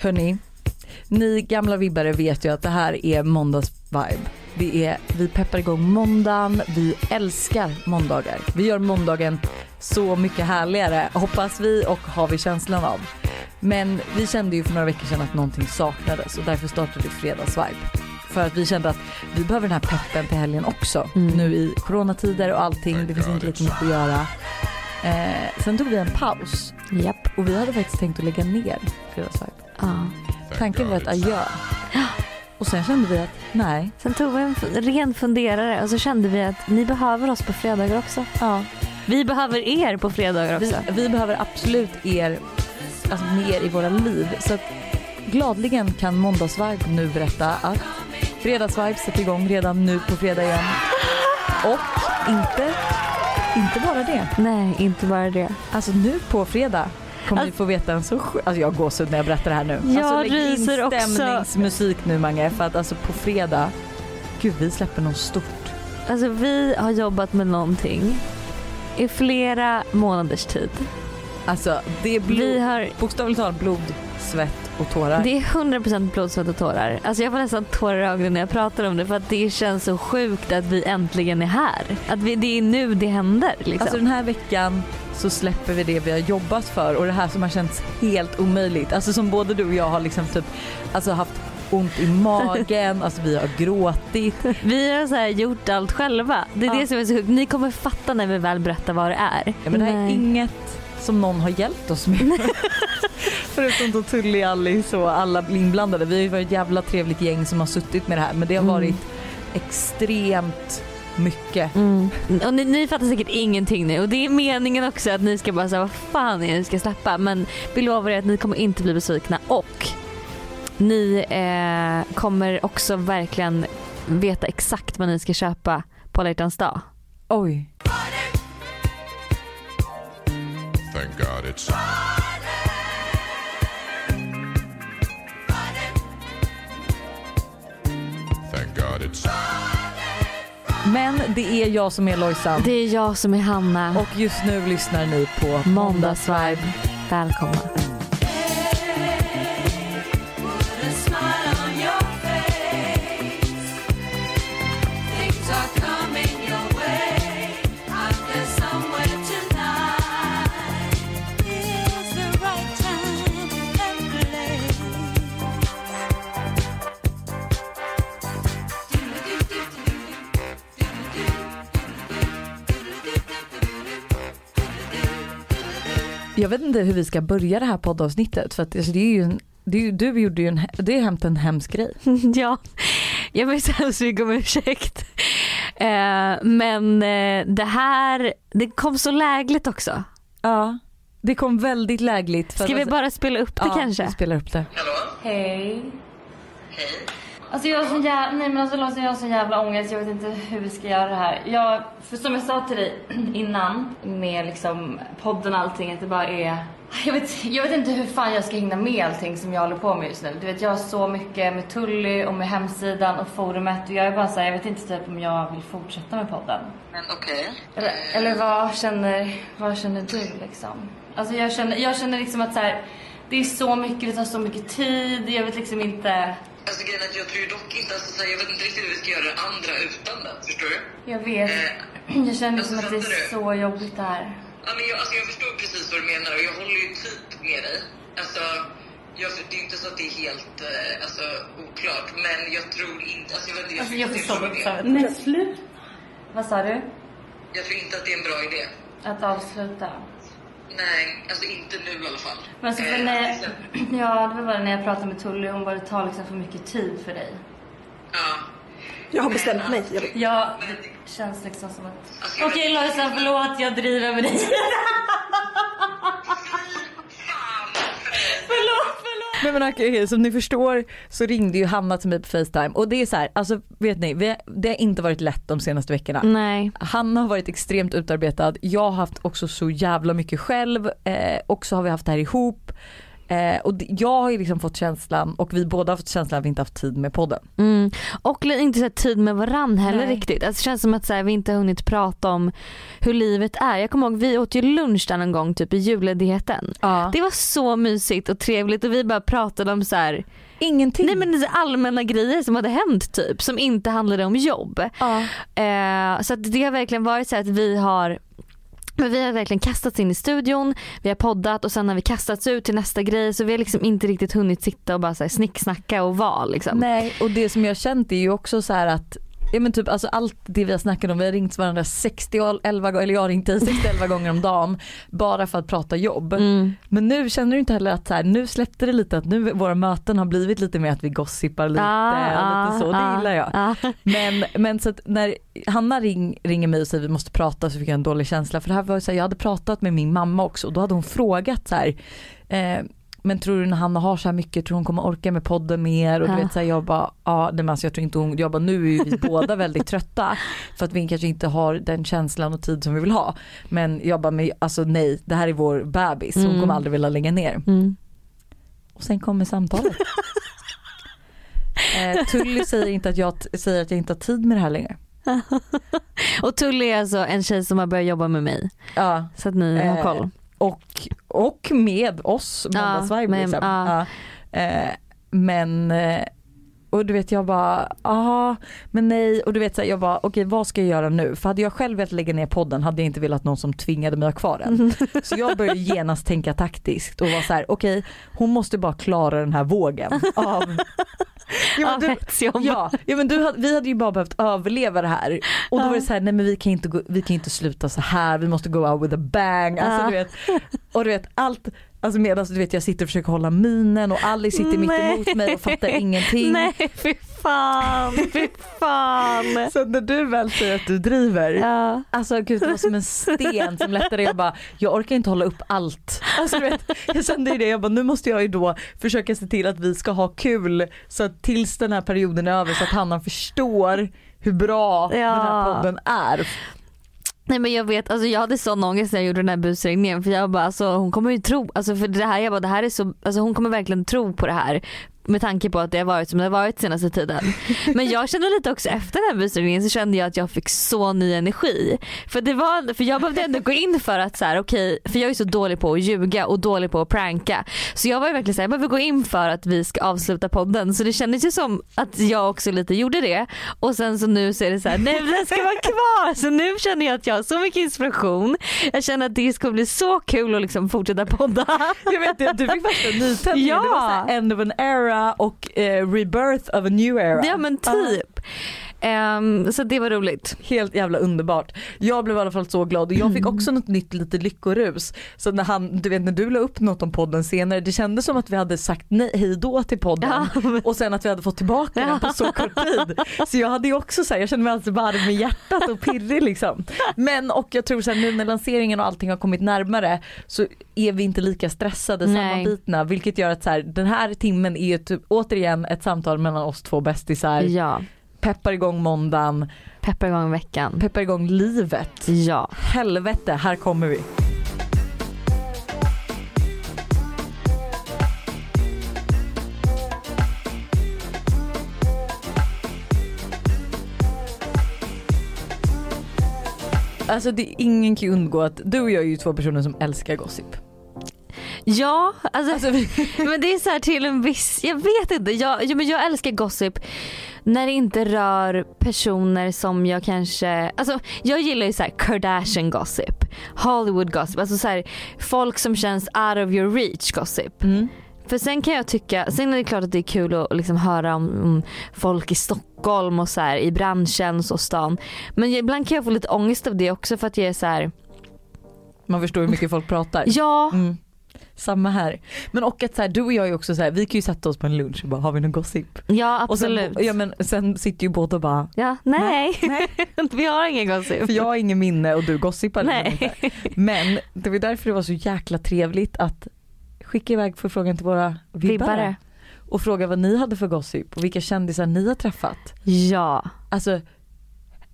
Hörni, ni gamla vibbare vet ju att det här är måndagsvibe. Det är, vi peppar igång måndagen, vi älskar måndagar. Vi gör måndagen så mycket härligare, hoppas vi och har vi känslan av. Men vi kände ju för några veckor sedan att någonting saknades och därför startade vi fredagsvibe. För att vi kände att vi behöver den här peppen till helgen också. Mm. Nu i coronatider och allting, det finns inte lika mycket att göra. Eh, sen tog vi en paus Japp. och vi hade faktiskt tänkt att lägga ner fredagsvibe. Ja. Tanken var ett adjö. Och sen kände vi att nej, Sen tog vi en ren funderare och så kände vi att ni behöver oss på fredagar också. ja, Vi behöver er på fredagar vi, också. vi behöver absolut er alltså, mer i våra liv. Så att gladligen kan Måndagsvibe nu berätta att Fredagsvibe sätter igång redan nu på fredag igen. Och inte, inte bara det. Nej, inte bara det. Alltså nu på fredag kommer ni Alltså- få veta en så sjuk... Alltså jag går så när jag berättar det här nu. Jag alltså, ryser också. stämningsmusik nu Mange för att alltså på fredag, gud vi släpper något stort. Alltså vi har jobbat med någonting i flera månaders tid. Alltså det är blod, Vi har, bokstavligt talat blod, svett och tårar. det är 100% blod, svett och tårar. Alltså jag får nästan tårar i ögonen när jag pratar om det för att det känns så sjukt att vi äntligen är här. Att vi, det är nu det händer liksom. Alltså den här veckan så släpper vi det vi har jobbat för och det här som har känts helt omöjligt. Alltså som både du och jag har liksom typ alltså haft ont i magen, alltså vi har gråtit. Vi har så gjort allt själva. Det är Ja. det som är så sjukt. Ni kommer fatta när vi väl berättar vad det är. Ja, men det här är Nej. inget som någon har hjälpt oss med. Förutom då Tully, Alice och alla inblandade. Vi har ju varit ett jävla trevligt gäng som har suttit med det här men det har Mm. varit extremt mycket. Mm. Och ni, ni fattar säkert ingenting nu och det är meningen också att ni ska bara säga vad fan är det ni ska släppa men vi lovar er att ni kommer inte bli besvikna och ni eh, kommer också verkligen veta exakt vad ni ska köpa på alla hjärtans dag. Oj. Thank God it's Thank God it's Men det är jag som är Lojsan Det är jag som är Hanna. och just nu lyssnar ni på Måndagsvibe. Välkomna. Jag vet inte hur vi ska börja det här poddavsnittet för att alltså, det är ju en, det är du gjorde ju en, det är hämt en hemsk grej. ja, jag ber så hemskt mycket om ursäkt. Eh, men eh, det här, det kom så lägligt också. Ja. Det kom väldigt lägligt. För Ska att, vi bara spela upp det ja, kanske? vi spelar upp det. Hej. Hej. Alltså jag har sån jävla, nej men alltså jag har sån jävla ångest. Jag vet inte hur vi ska göra det här. Jag, för som jag sa till dig innan med liksom podden och allting att det bara är jag vet, jag vet inte hur fan jag ska hinna med allting som jag håller på med just nu. Du vet jag har så mycket med Tully och med hemsidan och forumet och jag är bara såhär, jag vet inte typ om jag vill fortsätta med podden. Men okej. Eller, eller vad känner, vad känner du liksom? Alltså jag känner, jag känner liksom att så här, det är så mycket, det tar så mycket tid, jag vet liksom inte. Alltså grejen är att jag tror dock inte, alltså, så här, jag vet inte riktigt hur vi ska göra det andra utan den. Förstår du? Jag vet, Eh, jag känner liksom att det är du? så jobbigt det här. Ja, men jag, alltså, jag förstår precis vad du menar och jag håller ju typ med dig. Alltså, jag, det är inte så att det är helt eh, alltså, oklart, men jag tror inte... Alltså, jag, vet, inte, Alltså jag förstår inte. Men sluta. Vad sa du? Jag tror inte att det är en bra idé. Att avsluta? Nej, alltså inte nu i alla fall. Men alltså, för Eh, när, sen- ja, det var bara när jag pratade med Tully, hon bara det tar liksom för mycket tid för dig. ja. Jag har bestämt mig. Jag vet. Ja, det känns liksom som att... Alltså, Okej vet- Lojsan, förlåt jag driver med dig. Fan! förlåt, förlåt. Men, men okej, som ni förstår så ringde ju Hanna till mig på Facetime och det är så här, alltså vet ni, vi, det har inte varit lätt de senaste veckorna. Nej. Hanna har varit extremt utarbetad, jag har haft också så jävla mycket själv, eh, och så har vi haft det här ihop. Eh, och jag har ju liksom fått känslan och vi båda har fått känslan att vi inte haft tid med podden. Mm. Och inte så tid med varann heller Nej. riktigt. Alltså, det känns som att så här, vi inte har hunnit prata om hur livet är. Jag kommer ihåg vi åt ju lunch där någon gång typ i julledigheten. Ja. Det var så mysigt och trevligt och vi bara pratade om så här, Ingenting. nej men allmänna grejer som hade hänt typ som inte handlade om jobb. ja. Eh, så det har verkligen varit så att vi har men vi har verkligen kastats in i studion, vi har poddat och sen har vi kastats ut till nästa grej så vi har liksom inte riktigt hunnit sitta och bara så här snicksnacka och vara liksom. Nej och det som jag har känt är ju också så här att Ja men typ alltså allt det vi har snackat om, vi har ringt varandra 60 11 gånger, eller jag har ringt dig 60 11 gånger om dagen bara för att prata jobb. Mm. Men nu känner du inte heller att så här, nu släppte det lite att nu våra möten har blivit lite mer att vi gossipar lite Ah, och lite så, det ah, gillar jag. ah. Men, men så att när Hanna ring, ringer mig och säger vi måste prata så fick jag en dålig känsla för det här var så här, jag hade pratat med min mamma också och då hade hon frågat så här eh, men tror du när Hanna har så här mycket, tror hon kommer orka med podden mer? Och du Ja. vet så här, jag bara, ja nej, men alltså jag tror inte hon, jag bara nu är vi båda väldigt trötta för att vi kanske inte har den känslan och tid som vi vill ha. Men jag bara, men alltså nej det här är vår bebis, hon Mm. kommer aldrig vilja lägga ner. Mm. Och sen kommer samtalet. eh, Tully säger inte att jag säger att jag inte har tid med det här längre. Och Tully är alltså en tjej som har börjat jobba med mig Ja, så att ni har Eh, koll. Och, och med oss, Måndagsvibe men- liksom. ja. Ja. Eh, men, eh, och du vet jag bara, ja men nej och du vet så här, jag bara okej vad ska jag göra nu? För hade jag själv velat lägga ner podden hade jag inte velat någon som tvingade mig att ha kvar den. Så jag började genast tänka taktiskt och var så här okej hon måste bara klara den här vågen av Ja, men du, ja, ja men du, vi hade ju bara behövt överleva det här. Och då var det så här, nej men vi kan inte, gå, vi kan inte sluta så här, vi måste go out with a bang. Alltså, du vet, och du vet allt, alltså medan du vet jag sitter och försöker hålla minen och Alice sitter mitt emot mig och fattar ingenting. Nej fy fan, fy fan. Så när du väl säger att du driver, Ja. alltså gud det var som en sten som lättade. Jag bara, jag orkar inte hålla upp allt. Alltså, du vet, jag kände ju det, jag bara nu måste jag ju då försöka se till att vi ska ha kul så att tills den här perioden är över så att Hanna förstår hur bra Ja. den här podden är. Nej men jag vet, alltså jag hade sån ångest när jag gjorde den här busringningen för jag bara alltså hon kommer ju tro, alltså för det här, jag bara det här är så, alltså hon kommer verkligen tro på det här med tanke på att det har varit som det har varit senaste tiden. Men jag kände lite också efter den här busringningen så kände jag att jag fick så ny energi. För det var, för jag behövde ändå gå in för att så här, okej, för jag är så dålig på att ljuga och dålig på att pranka. Så jag var ju verkligen såhär, jag behöver gå in för att vi ska avsluta podden. Så det kändes ju som att jag också lite gjorde det. Och sen så nu så är det så här, nej den ska vara kvar. Så nu känner jag att jag har så mycket inspiration. Jag känner att det ska bli så kul att liksom fortsätta podda. Jag vet det, du fick värsta nytändningen, Ja. det var så här end of an era och eh, rebirth of a new era. Ja men typ. Ehm, så det var roligt. Helt jävla underbart. Jag blev i alla fall så glad och jag fick också något nytt lite lyckorus. Så när han, du vet när du la upp något om podden senare, det kändes som att vi hade sagt nej, hej då till podden Ja, men- och sen att vi hade fått tillbaka den på så kort tid. Så jag hade ju också så här, jag kände mig alltså varm i hjärtat och pirrig liksom. Men och jag tror så här, nu när lanseringen och allting har kommit närmare så är vi inte lika stressade, Nej. sammanbitna vilket gör att så här, den här timmen är ju typ, återigen ett samtal mellan oss två bästisar. Ja, Peppar igång måndagen, peppar igång veckan. peppar igång livet. Ja. Helvete, här kommer vi. Alltså det, ingen kan undgå att du och jag är ju två personer som älskar gossip. Ja, alltså, Alltså, men det är så här till en viss, jag vet inte, jag, ja, men jag älskar gossip när det inte rör personer som jag kanske, alltså jag gillar ju så här Kardashian gossip, Hollywood gossip, alltså så här, folk som känns out of your reach gossip. mm. För sen kan jag tycka, sen är det klart att det är kul att liksom höra om, om folk i Stockholm och så här, i branschen och stan. Men ibland kan jag få lite ångest av det också för att jag är så här, Man förstår hur mycket folk pratar. ja, Mm. Samma här. Men och att så här, du och jag är också så här, vi kan ju sätta oss på en lunch och bara har vi någon gossip? ja Och sen, absolut. ja, men sen sitter ju båda och bara ja, nej, nej. vi har ingen gossip. För jag har ingen minne och du gossipar Nej. Men det var därför det var så jäkla trevligt att skicka iväg förfrågan till våra vibbare. Vibbare. Och fråga vad ni hade för gossip och vilka kändisar ni har träffat. Ja, Alltså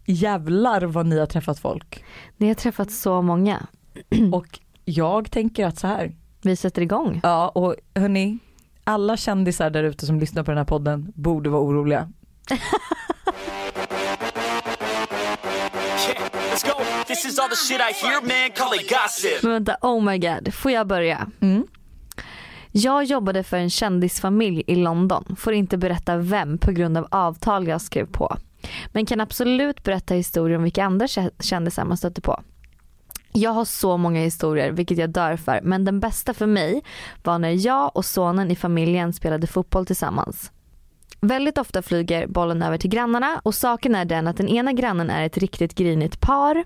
jävlar vad ni har träffat folk. ni har träffat så många. Och jag tänker att så här, Vi sätter igång. Ja och hörni, alla kändisar där ute som lyssnar på den här podden borde vara oroliga. Men vänta, oh my god. Får jag börja? Mm. Jag jobbade för en kändisfamilj i London. Får inte berätta vem på grund av avtal jag skrev på. Men kan absolut berätta historier om vilka andra kä- kändisar man stötte på. Jag har så många historier vilket jag dör för men den bästa för mig var när jag och sonen i familjen spelade fotboll tillsammans. Väldigt ofta flyger bollen över till grannarna och saken är den att den ena grannen är ett riktigt grinigt par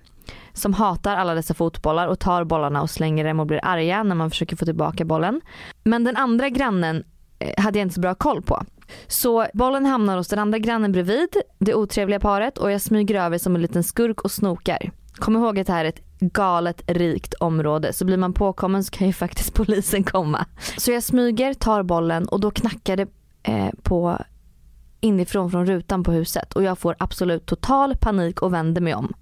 som hatar alla dessa fotbollar och tar bollarna och slänger dem och blir arga när man försöker få tillbaka bollen. Men den andra grannen eh, hade jag inte så bra koll på. Så bollen hamnar hos den andra grannen bredvid det otrevliga paret och jag smyger över som en liten skurk och snokar. Kom ihåg att det här är ett galet rikt område så blir man påkommen så kan ju faktiskt polisen komma. Så jag smyger, tar bollen och då knackar det eh, på inifrån från rutan på huset och jag får absolut total panik och vänder mig om.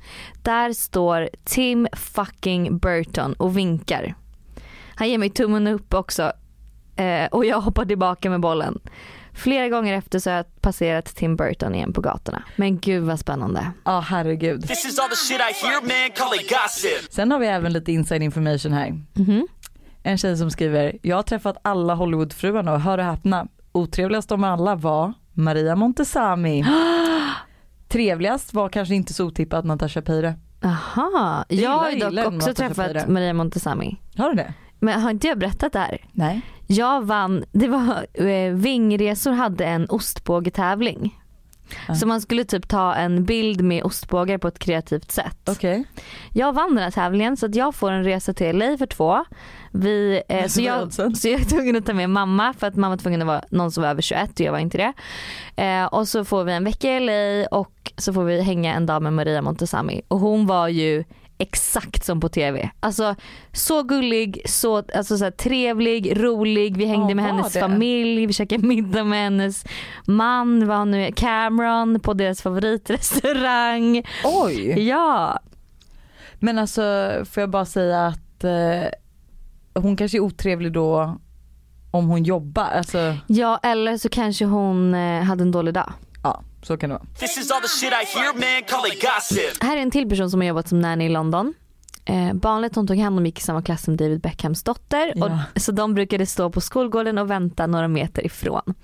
Där står Tim fucking Burton och vinkar. Han ger mig tummen upp också eh, och jag hoppar tillbaka med bollen. Flera gånger efter så har jag passerat Tim Burton igen på gatorna. Men gud vad spännande. Ja herregud. This is all the shit I hear, man. Call it gossip. Sen har vi även lite inside information här. Mhm. En tjej som skriver, jag har träffat alla Hollywoodfruarna och hör och häpna, otrevligast av alla var Maria Montesami. Trevligast var kanske inte så otippat Natasha Peire. Aha, Jag jag har gillar- ju dock också Natasha träffat. Maria Montesami. Har du det? Men har inte jag berättat det här? Nej. Jag vann, det var, eh, Vingresor hade en ostbågetävling. Ja. Så man skulle typ ta en bild med ostbågar på ett kreativt sätt. Okej. Jag vann den här tävlingen så att jag får en resa till LA för två. Vi, eh, så, jag, så jag är tvungen att ta med mamma för att mamma var tvungen att vara någon som var över 21 och jag var inte det. Eh, och så får vi en vecka i LA och så får vi hänga en dag med Maria Montesami och hon var ju exakt som på tv. Alltså så gullig, så, alltså, så här, trevlig, rolig. Vi hängde Ja, med hennes det? familj, vi käkade middag med hennes man, vad han nu är, Cameron på deras favoritrestaurang. Oj. Ja, Men alltså får jag bara säga att eh, hon kanske är otrevlig då om hon jobbar. Alltså Ja eller så kanske hon eh, hade en dålig dag. Så kan det vara. Här är en till person som har jobbat som nanny i London. Eh, barnet hon tog hand om gick i samma klass som David Beckhams dotter. Ja. Och, så de brukade stå på skolgården och vänta några meter ifrån.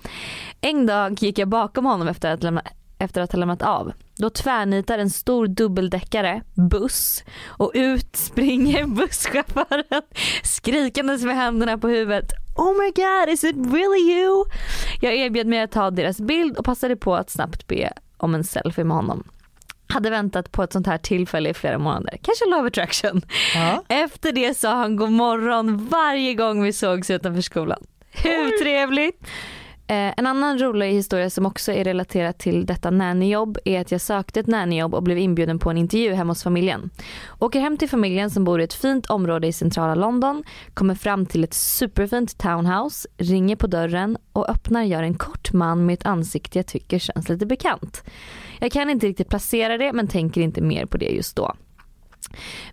En dag gick jag bakom honom efter att, lämna, efter att ha lämnat av. Då tvärnitar en stor dubbeldäckare buss och ut springer busschauffören skrikandes med händerna på huvudet. Oh my god, is it really you? Jag erbjöd mig att ta deras bild och passade på att snabbt be om en selfie med honom. Hade väntat på ett sånt här tillfälle i flera månader. Kanske love attraction. Ja. Efter det sa han god morgon varje gång vi sågs utanför skolan. Hur trevligt? Eh, en annan rolig historia som också är relaterat till detta nannyjobb är att jag sökte ett nannyjobb och blev inbjuden på en intervju hemma hos familjen. Åker hem till familjen som bor i ett fint område i centrala London, kommer fram till ett superfint townhouse, ringer på dörren och öppnar gör en kort man med ett ansikte jag tycker känns lite bekant. Jag kan inte riktigt placera det men tänker inte mer på det just då.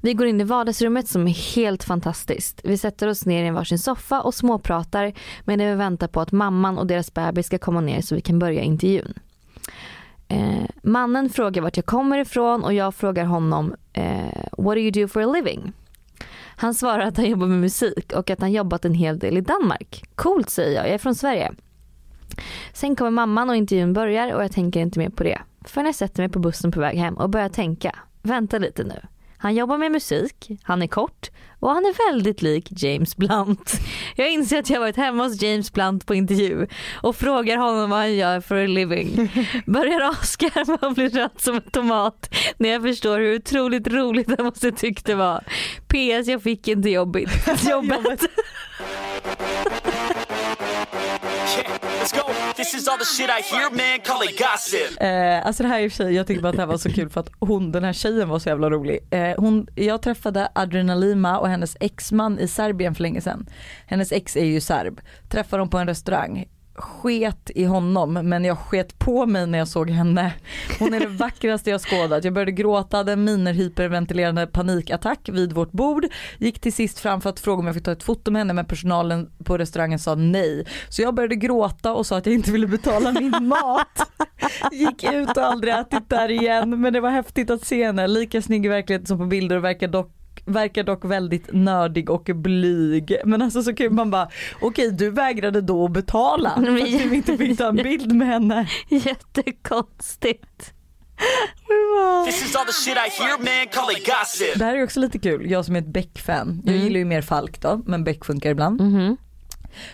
Vi går in i vardagsrummet som är helt fantastiskt. Vi sätter oss ner i en varsin soffa och småpratar medan vi väntar på att mamman och deras bebis ska komma ner så vi kan börja intervjun. Eh, mannen frågar vart jag kommer ifrån och jag frågar honom eh, What do you do for a living? Han svarar att han jobbar med musik och att han jobbat en hel del i Danmark. Coolt säger jag, jag är från Sverige. Sen kommer mamman och intervjun börjar och jag tänker inte mer på det. Förrän jag sätter mig på bussen på väg hem och börjar tänka, vänta lite nu. Han jobbar med musik, han är kort och han är väldigt lik James Blunt. Jag inser att jag varit hemma hos James Blunt på intervju och frågar honom vad han gör för a living. Börjar asgarva och blir röd som en tomat när jag förstår hur otroligt roligt han måste tyckt det var. PS jag fick inte jobbigt. jobbet. This is all the shit I hear, man. Call it gossip. Eh, alltså det här är i och för sig, jag tycker bara att det här var så kul för att hon, den här tjejen var så jävla rolig. Eh, hon, jag träffade Adriana Lima och hennes exman i Serbien för länge sedan. Hennes ex är ju serb. Träffade dem på en restaurang sket i honom men jag sket på mig när jag såg henne. Hon är det vackraste jag skådat. Jag började gråta, hade en miner hyperventilerande panikattack vid vårt bord. Gick till sist fram för att fråga om jag fick ta ett foto med henne men personalen på restaurangen sa nej. Så jag började gråta och sa att jag inte ville betala min mat. Gick ut och aldrig ätit där igen men det var häftigt att se henne. Lika snygg i verkligheten som på bilder och verkar dock verkar dock väldigt nördig och blyg. Men alltså så kul man bara okej du vägrade då att betala för att du inte fick ta en bild med henne. Jättekonstigt. Hear. Det här är också lite kul, jag som är ett Beck-fan. Jag gillar ju mer Falk då men Beck funkar ibland. Mhm.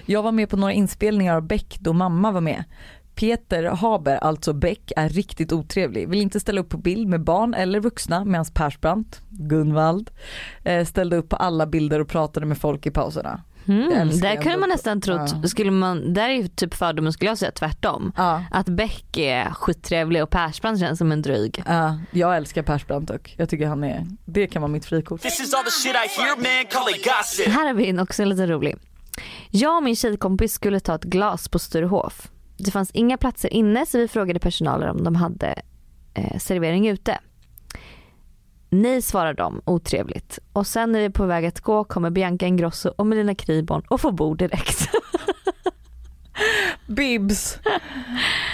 Jag var med på några inspelningar av Beck då mamma var med. Peter Haber, alltså Beck, är riktigt otrevlig. Vill inte ställa upp på bild med barn eller vuxna medan Persbrandt, Gunvald, eh, ställde upp på alla bilder och pratade med folk i pauserna. Mm. Där kunde man nästan trott, Ja. skulle man, där är ju typ fördomen skulle jag säga tvärtom. Ja. Att Beck är skittrevlig och Persbrandt känns som en dryg. Ja, jag älskar Persbrandt dock. Jag tycker han är, det kan vara mitt frikort. This is all the shit I hear, man. Call it gossip. Här har vi en också lite rolig. Jag och min tjejkompis skulle ta ett glas på Sturehof. Det fanns inga platser inne så vi frågade personalen om de hade eh, servering ute. Nej svarar de otrevligt. Och sen när vi är på väg att gå kommer Bianca Ingrosso och Melina Kriborn och får bord direkt. Bibs,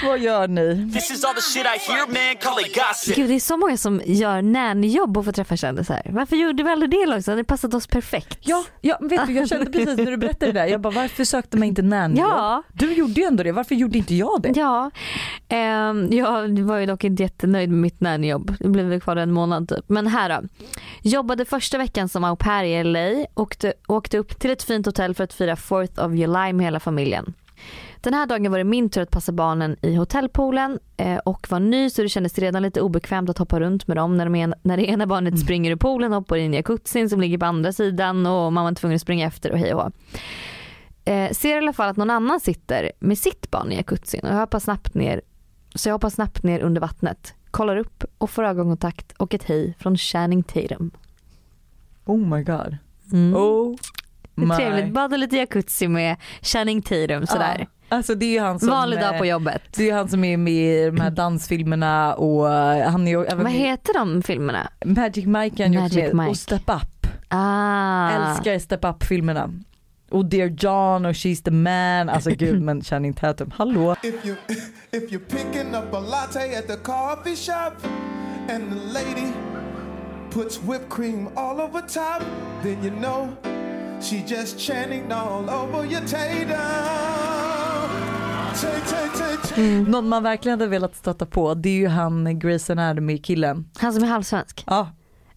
vad gör ni? This is all the shit I hear, man. Call it gossip. Gud det är så många som gör nannyjobb och får träffa kändisar. Varför gjorde vi aldrig det också? Det passat oss perfekt. Ja, ja vet du jag kände precis när du berättade det där, jag bara varför sökte man inte nannyjobb? Ja. Du gjorde ju ändå det, varför gjorde inte jag det? Ja, ehm, jag var ju dock inte jättenöjd med mitt nannyjobb. Det blev väl kvar en månad typ. Men här då. Jobbade första veckan som au pair i LA. Åkte, åkte upp till ett fint hotell för att fira 4th of July med hela familjen. Den här dagen var det min tur att passa barnen i hotellpoolen eh, och var ny så det kändes redan lite obekvämt att hoppa runt med dem när, de en, när det ena barnet springer i poolen och hoppar in i jacuzzin som ligger på andra sidan och mamma är tvungen att springa efter och hej och. Eh, ser i alla fall att någon annan sitter med sitt barn i jacuzzin och jag hoppar snabbt ner så jag hoppar snabbt ner under vattnet, kollar upp och får ögonkontakt och ett hej från Channing Tatum. Oh my god. Mm. Oh Det är my. trevligt, bada lite jacuzzi med Channing Tatum sådär. Ja. Alltså det är han som, Vanlig dag eh, på jobbet. Det är han som är med i de här dansfilmerna och eh, han är även Vad heter de filmerna? Magic Mike han Magic med Mike. och Step Up. Ah. Älskar Step Up filmerna. Och Dear John och She's the man, alltså gud men Channing Tatum, hallå. If you if you're picking up a latte at the coffee shop and the lady puts whipped cream all over top, then you know she just chanting all over your tay. Någon man verkligen hade velat stöta på det är ju han Grey's Anatomy killen. Han som är halvsvensk. Ja,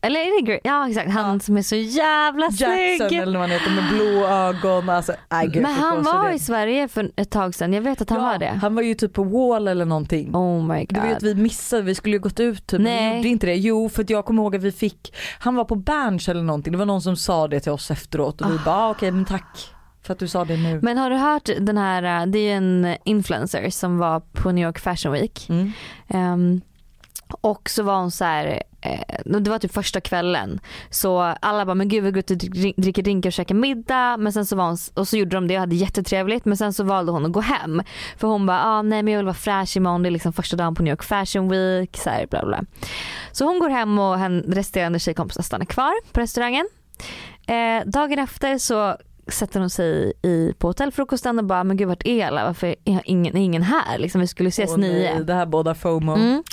Eller är det Gre- Ja exakt, han Ja. som är så jävla Jackson snygg. eller vad han heter med blå ögon. Alltså, nej, gud, Men han var det. i Sverige för ett tag sedan, jag vet att han ja, var det. Han var ju typ på Wall eller någonting. Oh my Du vet god. vi missade, vi skulle ju gått ut typ, Nej. vi gjorde inte det. Jo för att jag kommer ihåg att vi fick, han var på Berns eller någonting, det var någon som sa det till oss efteråt och vi bara ah, okej men tack för att du sa det nu. Men har du hört den här, äh, det är en influencer som var på New York Fashion Week. Mm. Ehm, och så var hon så här, det var typ första kvällen. Så alla bara, men gud vi går ut och drick- dricker drinkar och käkar middag. Men sen så var hon, och så gjorde de det och hade jättetrevligt. Men sen så valde hon att gå hem. För hon bara, ah, nej men jag vill vara fräsch imorgon. Det är liksom första dagen på New York Fashion Week. Så, här, bla bla. så hon går hem och hen, resterande tjejkompisar stannar kvar på restaurangen. Eh, dagen efter så sätter hon sig i, på hotellfrukosten och bara, men gud vart är alla? Varför är ingen, ingen här? Liksom, vi skulle ses nej, nio. Det här båda FOMO. Mm.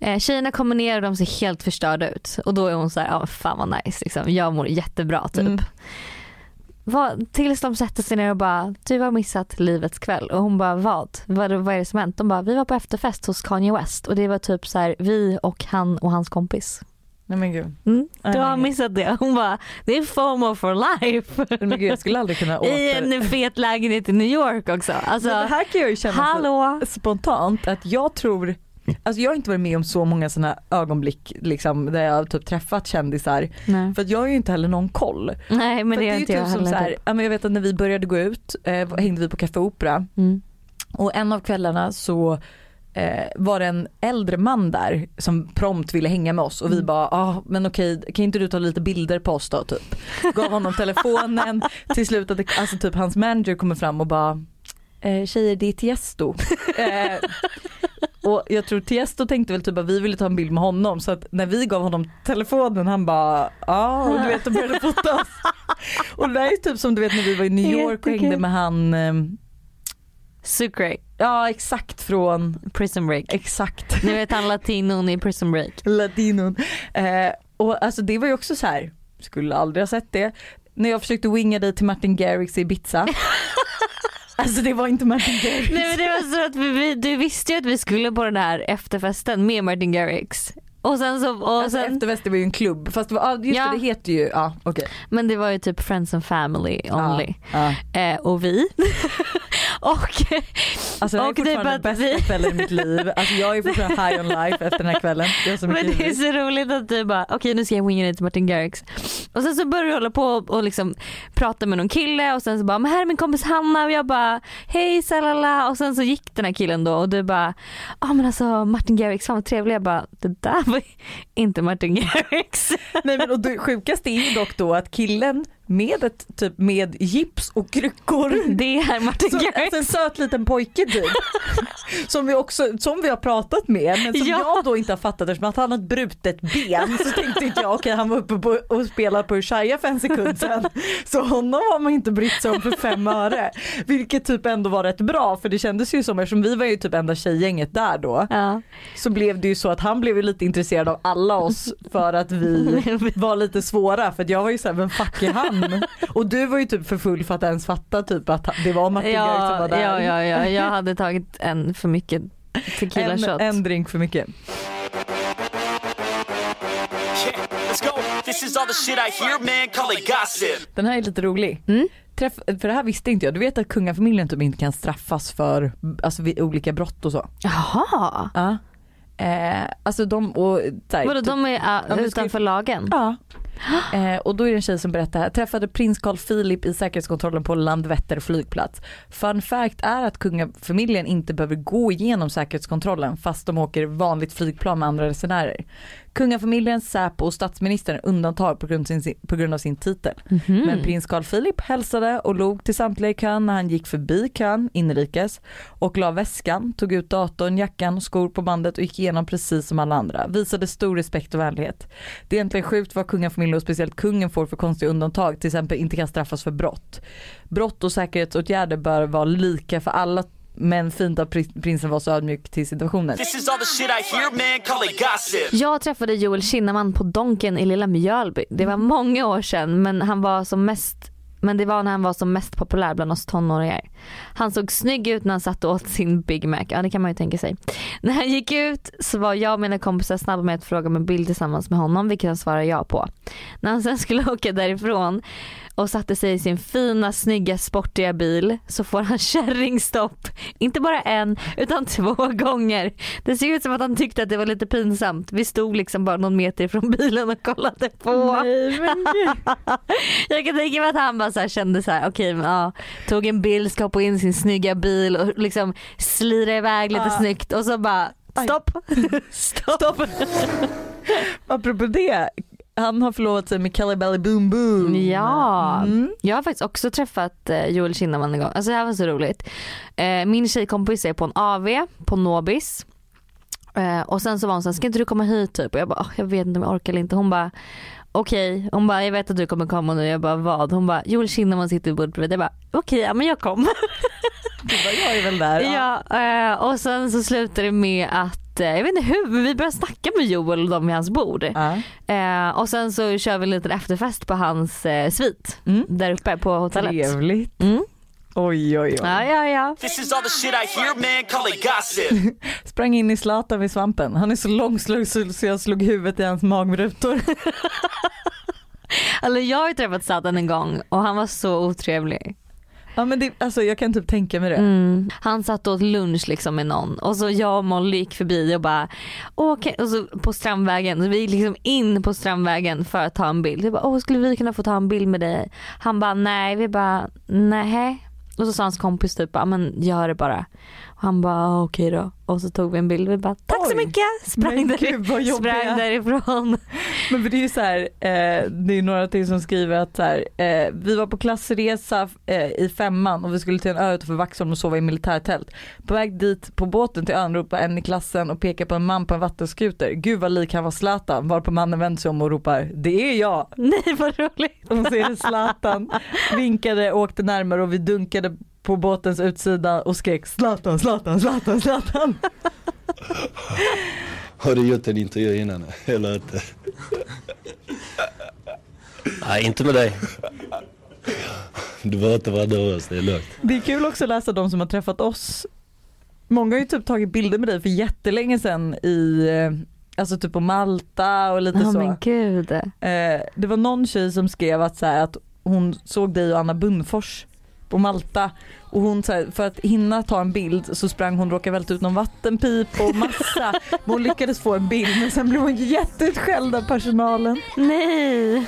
Eh, tjejerna kommer ner och de ser helt förstörda ut. Och då är hon så här, ja fan vad nice liksom. Jag mår jättebra typ. Mm. Vad, tills de sätter sig ner och bara, du har missat livets kväll. Och hon bara, vad? Vad, vad är det som hänt? De bara, vi var på efterfest hos Kanye West. Och det var typ så här, vi och han och hans kompis. Nej men gud. Mm. Du har missat det. Hon bara, det är FOMO for life. Nej, men gud jag skulle aldrig kunna åter... I en fet lägenhet i New York också. Alltså, Men det här kan jag ju känna hallå. spontant att jag tror Alltså jag har inte varit med om så många sådana ögonblick liksom, där jag har typ träffat kändisar. Nej. För att jag har ju inte heller någon koll. Nej men för det är inte jag typ som heller. så här, ja, men jag vet att när vi började gå ut eh, hängde vi på Café Opera Mm. och en av kvällarna så eh, var det en äldre man där som prompt ville hänga med oss och vi Mm. bara, ah, men okej kan inte du ta lite bilder på oss då typ. Gav honom telefonen, till slut att det, alltså typ hans manager kommer fram och bara eh, tjejer det är Tiesto. eh, och jag tror Tiesto tänkte väl typ att vi ville ta en bild med honom så att när vi gav honom telefonen han bara ja och du vet och började fota oss. Och det är typ som du vet när vi var i New York och hängde med han eh, Sucre, Ja exakt från, Prison Break. exakt. Ni vet han latinon i Prison Break. latinon. Eh, och alltså det var ju också så här, skulle aldrig ha sett det. När jag försökte winga dig till Martin Garrix i Ibiza. alltså det var inte Martin Garrix. Nej men det var så att vi, vi, du visste ju att vi skulle på den här efterfesten med Martin Garrix. Och sen så, och Alltså sen, efterfest det var ju en klubb fast det var, just Ja. det, det heter ju, ja okej. men det var ju typ friends and family only. Ja, ja. Eh, och vi. och Alltså det här är Och typ fortfarande att bästa vi- kvällen i mitt liv. Alltså jag är fortfarande high on life efter den här kvällen. Jag har så Men det är så roligt att du bara, okej nu ska jag winga dig till Martin Garrix. Och sen så börjar du hålla på och liksom prata med någon kille och sen så bara, men här är min kompis Hanna och jag bara, hej salala och sen så gick den här killen då och du bara, ja men alltså Martin Garrix, fan vad trevlig. Jag bara, det där var inte Martin Garrix. Nej men och det sjukaste är ju dock då att killen med ett typ med gips och kryckor Det är Martin Garrix. alltså en söt liten pojke typ. Som vi också, som vi har pratat med men som Ja. jag då inte har fattat eftersom att han har ett brutet ben så tänkte inte jag okej han var uppe på, och spelade på Ushuaia för en sekund sedan. Så honom har man inte brytt sig om för fem öre. Vilket typ ändå var rätt bra för det kändes ju som eftersom vi var ju typ enda tjejgänget där då Ja. så blev det ju så att han blev ju lite intresserad av alla oss för att vi var lite svåra för jag var ju såhär vem fuck är han? Och du var ju typ för full för att ens fatta typ att det var Martin Garrix som var Ja, där. ja, ja, ja, jag hade tagit en för mycket tequila en, shot. en drink för mycket. Den här är lite rolig. Mm. Träff, för det här visste inte jag. Du vet att kungafamiljen typ inte kan straffas för alltså, vid olika brott och så. Jaha. Ja. Eh, alltså de och Vadå de är uh, utanför lagen? Ja. Eh, och då är det en tjej som berättar här, träffade prins Carl Philip i säkerhetskontrollen på Landvetter flygplats. Fun fact är att kungafamiljen inte behöver gå igenom säkerhetskontrollen fast de åker vanligt flygplan med andra resenärer. Kungafamiljen, Säpo och statsministern undantag på grund, sin, på grund av sin titel. Mhm. Men prins Carl Philip hälsade och log till samtliga i kön när han gick förbi kön inrikes och la väskan, tog ut datorn, jackan och skor på bandet och gick igenom precis som alla andra. Visade stor respekt och vänlighet. Det är egentligen sjukt vad kungafamiljen och speciellt kungen får för konstiga undantag, till exempel inte kan straffas för brott. Brott och säkerhetsåtgärder bör vara lika för alla men fint att pri- prinsen var så ödmjuk till situationen. This is all the shit I hear, man. Jag träffade Joel Kinnaman på Donken i lilla Mjölby. Det var många år sedan men han var som mest men det var när han var som mest populär bland oss tonåringar. Han såg snygg ut när han satt och åt sin Big Mac. Ja det kan man ju tänka sig. När han gick ut så var jag och mina kompisar snabba med att fråga om en bild tillsammans med honom vilket han svarade ja på. När han sen skulle åka därifrån och satte sig i sin fina snygga sportiga bil så får han kärringstopp. Inte bara en utan två gånger. Det ser ut som att han tyckte att det var lite pinsamt. Vi stod liksom bara någon meter ifrån bilen och kollade på. Nej, men. Jag kan tänka mig att han bara så kände så här, okej men ja, tog en bild, ska hoppa in i sin snygga bil och liksom slira iväg lite Ja. snyggt och så bara stopp. stopp. Apropå det, han har förlovat sig med Kelly Belly Boom Boom. Ja, Mm. jag har faktiskt också träffat eh, Joel Kinnaman en gång. Alltså det här var så roligt. Eh, Min tjejkompis är på en AV på Nobis. Eh, Och sen så var hon såhär, ska inte du komma hit typ? Och jag bara, "Åh, jag vet inte om jag orkar eller inte. Hon bara, okej. Hon bara, jag vet att du kommer komma nu. Jag bara, vad? Hon bara, Joel Kinnaman sitter i bordet bredvid. Jag bara, okej, ja men jag kommer. Du bara, jag är väl där. Ja, eh, och sen så slutar det med att, eh, jag vet inte hur, men vi börjar snacka med Joel och de vid hans bord. Ja. Eh, och sen så kör vi en liten efterfest på hans eh, svit Mm. där uppe på hotellet. Trevligt. Mm. Oj oj oj. Ja, ja, ja. This is all the shit I hear, man. Call it gossip. Sprang in i Zlatan vid svampen. Han är så långslug så så jag slog huvudet i hans magrutor. Alltså, jag har ju träffat Zlatan en gång och han var så otrevlig. Ja men det, alltså jag kan typ tänka mig det. Mm. Han satt och åt lunch liksom med någon och så jag och Molly gick förbi och bara okej och så på Strandvägen, så vi gick liksom in på Strandvägen för att ta en bild. Jag bara, Åh, skulle vi kunna få ta en bild med dig? Han bara nej, vi bara nej. Och så sa hans kompis typ, men gör det bara. Han bara ah, okej då. Och så tog vi en bild och vi bara tack så Oj. mycket. Sprang, där, gud, sprang därifrån. Men för det är ju så här, eh, det är några till som skriver att så här, eh, vi var på klassresa eh, i femman och vi skulle till en ö utanför Vaxholm och sova i militärtält. På väg dit på båten till ön ropar en i klassen och pekar på en man på en vattenskuter. Gud vad lik han var Zlatan varpå mannen vänder sig om och ropar det är jag. Nej vad roligt. Och så är det Zlatan, vinkade, åkte närmare och vi dunkade på båtens utsida och skrek Zlatan, Zlatan, Zlatan, Zlatan. Har du gjort en intervju innan eller inte? Nej, inte med dig. Du behöver inte vara nervös, det är lugnt. Det är kul också att läsa de som har träffat oss. Många har ju typ tagit bilder med dig för jättelänge sedan i, eh, alltså typ på Malta och lite Ja så. men gud. Eh, det var någon tjej som skrev att, så här, att hon såg dig och Anna Bunnfors på Malta och hon så här, för att hinna ta en bild så sprang hon och råkade välta ut någon vattenpipa och massa men hon lyckades få en bild men sen blev hon jätteutskälld av personalen. Nej.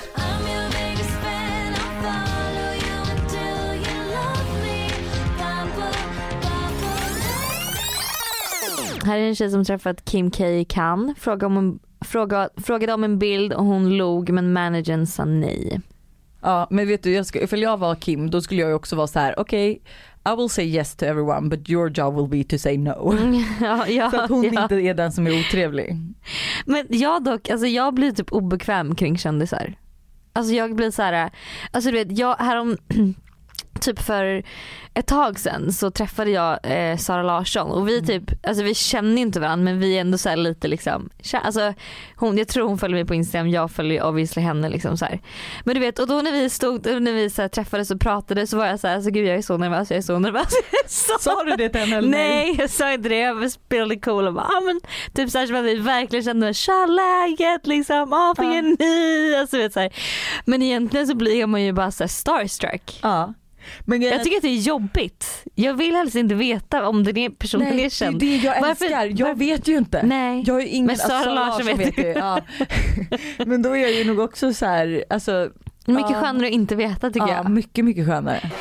Här är en tjej som träffat Kim K i Cannes. Frågade om, en, fråga, frågade om en bild och hon log men managern sa nej. Ja men vet du, jag ska, ifall jag var Kim då skulle jag ju också vara så här: okej I will say yes to everyone but your job will be to say no. ja, ja, Så att hon ja. inte är den som är otrevlig. Men jag dock, alltså jag blir typ obekväm kring kändisar. Alltså jag blir så här, alltså du vet jag härom Typ för ett tag sedan så träffade jag eh, Sara Larsson och vi typ, alltså vi känner inte varandra men vi är ändå så här lite liksom, alltså hon, jag tror hon följer mig på Instagram, jag följer obviously henne liksom så här. Men du vet och då när vi stod, när vi så här, träffades och pratade så var jag så här, alltså gud jag är så nervös, jag är så nervös. Så Sa du det till henne eller Nej jag sa inte det, jag spelade cool och bara ah, men typ såhär som att vi verkligen kände tja läget liksom, ah vad gör ni? Alltså, vet, så här. Men egentligen så blir man ju bara så här starstruck. Ja. Men grejen- Jag tycker att det är jobbigt. Jag vill helst inte veta om den är personen Nej, är känd. det är det jag Varför- älskar. Jag vet ju inte. Nej. Jag ju ingen, Men Sara alltså, Larsson vet ju. ju. Ja. Men då är jag ju nog också så här, alltså Mycket ja. skönare att inte veta tycker ja, jag. mycket mycket skönare. Yeah.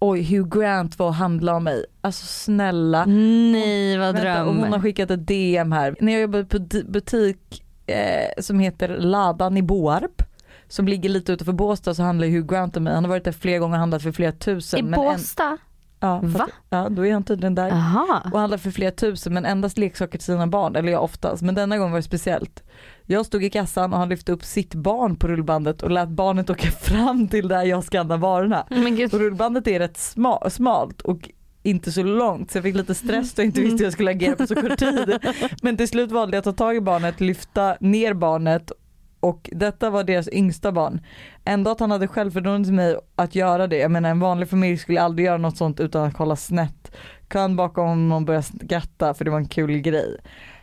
Oj Hugh Grant var och handla om mig. Alltså snälla. Nej vad Vänta, dröm. hon har skickat ett DM här. När jag jobbade på butik eh, som heter Ladan i Boarp som ligger lite utanför Båstad så handlar Hugh Grant om mig. Han har varit där flera gånger och handlat för flera tusen. I men en- Båstad? Ja, Va? ja, då är han tydligen där. Jaha. Och handlar för flera tusen men endast leksaker till sina barn, eller ja oftast. Men denna gång var det speciellt. Jag stod i kassan och han lyfte upp sitt barn på rullbandet och lät barnet åka fram till där jag skannade varorna. Men gud. Och rullbandet är rätt sma- smalt och inte så långt så jag fick lite stress och inte visste hur jag skulle agera på så kort tid. Men till slut valde jag att ta tag i barnet, lyfta ner barnet och detta var deras yngsta barn. Ändå att han hade självförtroende till mig att göra det. Jag menar en vanlig familj skulle aldrig göra något sånt utan att kolla snett. Kön bakom honom började skratta för det var en kul grej.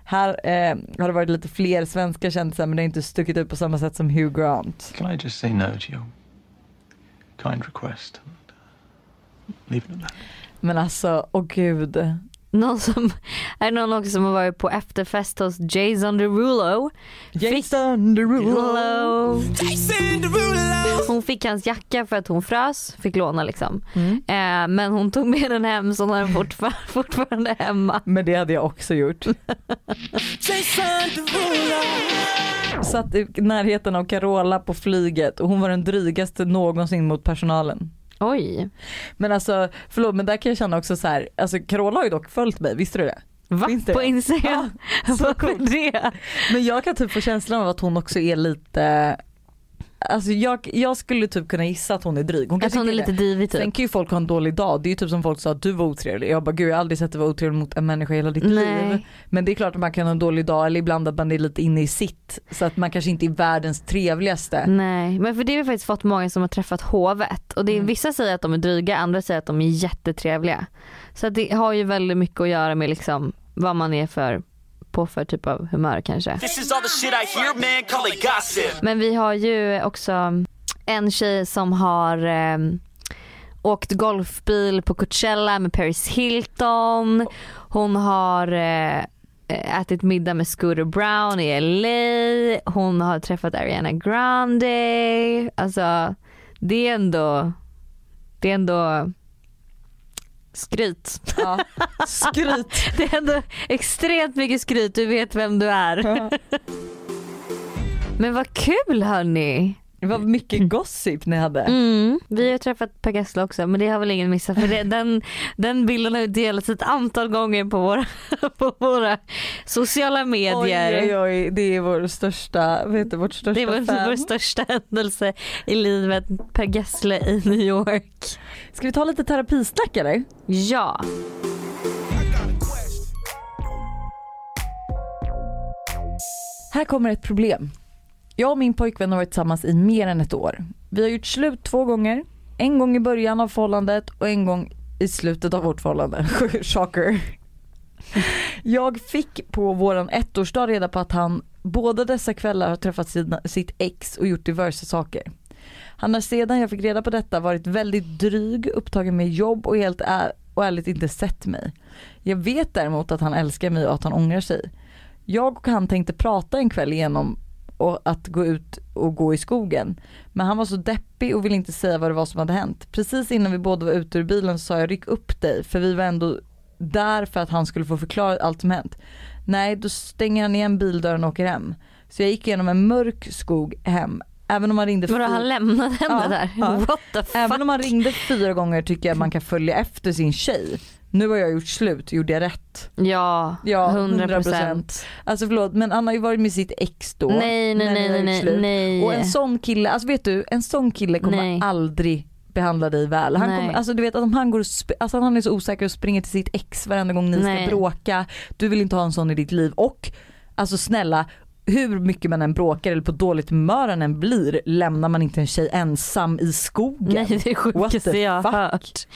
Här eh, har det varit lite fler svenska kändisar men det har inte stuckit ut på samma sätt som Hugh Grant. Can I just say no to your kind request and leave it at that? Men alltså, åh gud. Någon som, är det någon också som har varit på efterfest hos Jason Derulo? Jason Derulo. Hon fick hans jacka för att hon frös, fick låna liksom. Mm. Eh, men hon tog med den hem så hon har den fortfar- fortfarande hemma. Men det hade jag också gjort. Satt i närheten av Carola på flyget och hon var den drygaste någonsin mot personalen. Oj. Men alltså förlåt men där kan jag känna också så här, alltså Carola har ju dock följt mig, visste du det? Va? Det På? Instagram? Ja, så Varför coolt. det? Men jag kan typ få känslan av att hon också är lite Alltså jag, jag skulle typ kunna gissa att hon är dryg. Hon hon är lite divig Sen typ. kan ju folk ha en dålig dag. Det är ju typ som folk sa att du var otrevlig. Jag bara gud jag har aldrig sett dig vara otrevlig mot en människa i hela ditt Nej. liv. Men det är klart att man kan ha en dålig dag eller ibland att man är lite inne i sitt. Så att man kanske inte är världens trevligaste. Nej men för det har vi faktiskt fått många som har träffat hovet och det är, Mm. vissa säger att de är dryga, andra säger att de är jättetrevliga. Så att det har ju väldigt mycket att göra med liksom vad man är för på för typ av humör kanske. Hear, man. Men vi har ju också en tjej som har eh, åkt golfbil på Coachella med Paris Hilton. Hon har eh, ätit middag med Scooter Brown i LA. Hon har träffat Ariana Grande. Alltså det är ändå, det är ändå skryt. Ja. Skryt. Det är ändå extremt mycket skryt, du vet vem du är. Men vad kul hörni. Det var mycket gossip ni hade. Mm. Vi har träffat Per Gessle också men det har väl ingen missat för det, den, den bilden har delats ett antal gånger på våra, på våra sociala medier. Oj, oj, oj, det är vår största, vet du, vårt största Det var fan. vår största händelse i livet, Per Gessle i New York. Ska vi ta lite terapisnack eller? Ja. Här kommer ett problem. Jag och min pojkvän har varit tillsammans i mer än ett år. Vi har gjort slut två gånger. En gång i början av förhållandet och en gång i slutet av vårt förhållande. Shocker. Jag fick på våran ettårsdag reda på att han båda dessa kvällar har träffat sina, sitt ex och gjort diverse saker. Han har sedan jag fick reda på detta varit väldigt dryg, upptagen med jobb och helt är, och ärligt inte sett mig. Jag vet däremot att han älskar mig och att han ångrar sig. Jag och han tänkte prata en kväll igenom och att gå ut och gå i skogen. Men han var så deppig och ville inte säga vad det var som hade hänt. Precis innan vi båda var ute ur bilen så sa jag ryck upp dig för vi var ändå där för att han skulle få förklara allt som hänt. Nej, då stänger han igen bildörren och åker hem. Så jag gick igenom en mörk skog hem. Även om han ringde Vadå han lämnade henne Ja, där? ja. What the fuck? Även om han ringde fyra gånger tycker jag man kan följa efter sin tjej. Nu har jag gjort slut, gjorde jag rätt? Ja, Ja, 100 100%. procent. Alltså förlåt men han har ju varit med sitt ex då. Nej, nej, nej, nej, nej. Och en sån kille, alltså vet du, en sån kille kommer Nej. aldrig behandla dig väl. Han, kommer, alltså du vet att om han går alltså han är så osäker och springer till sitt ex varenda gång ni Nej. ska bråka. Du vill inte ha en sån i ditt liv och alltså snälla hur mycket man än bråkar eller på dåligt humör han än blir lämnar man inte en tjej ensam i skogen. Nej det är sjukaste jag har hört.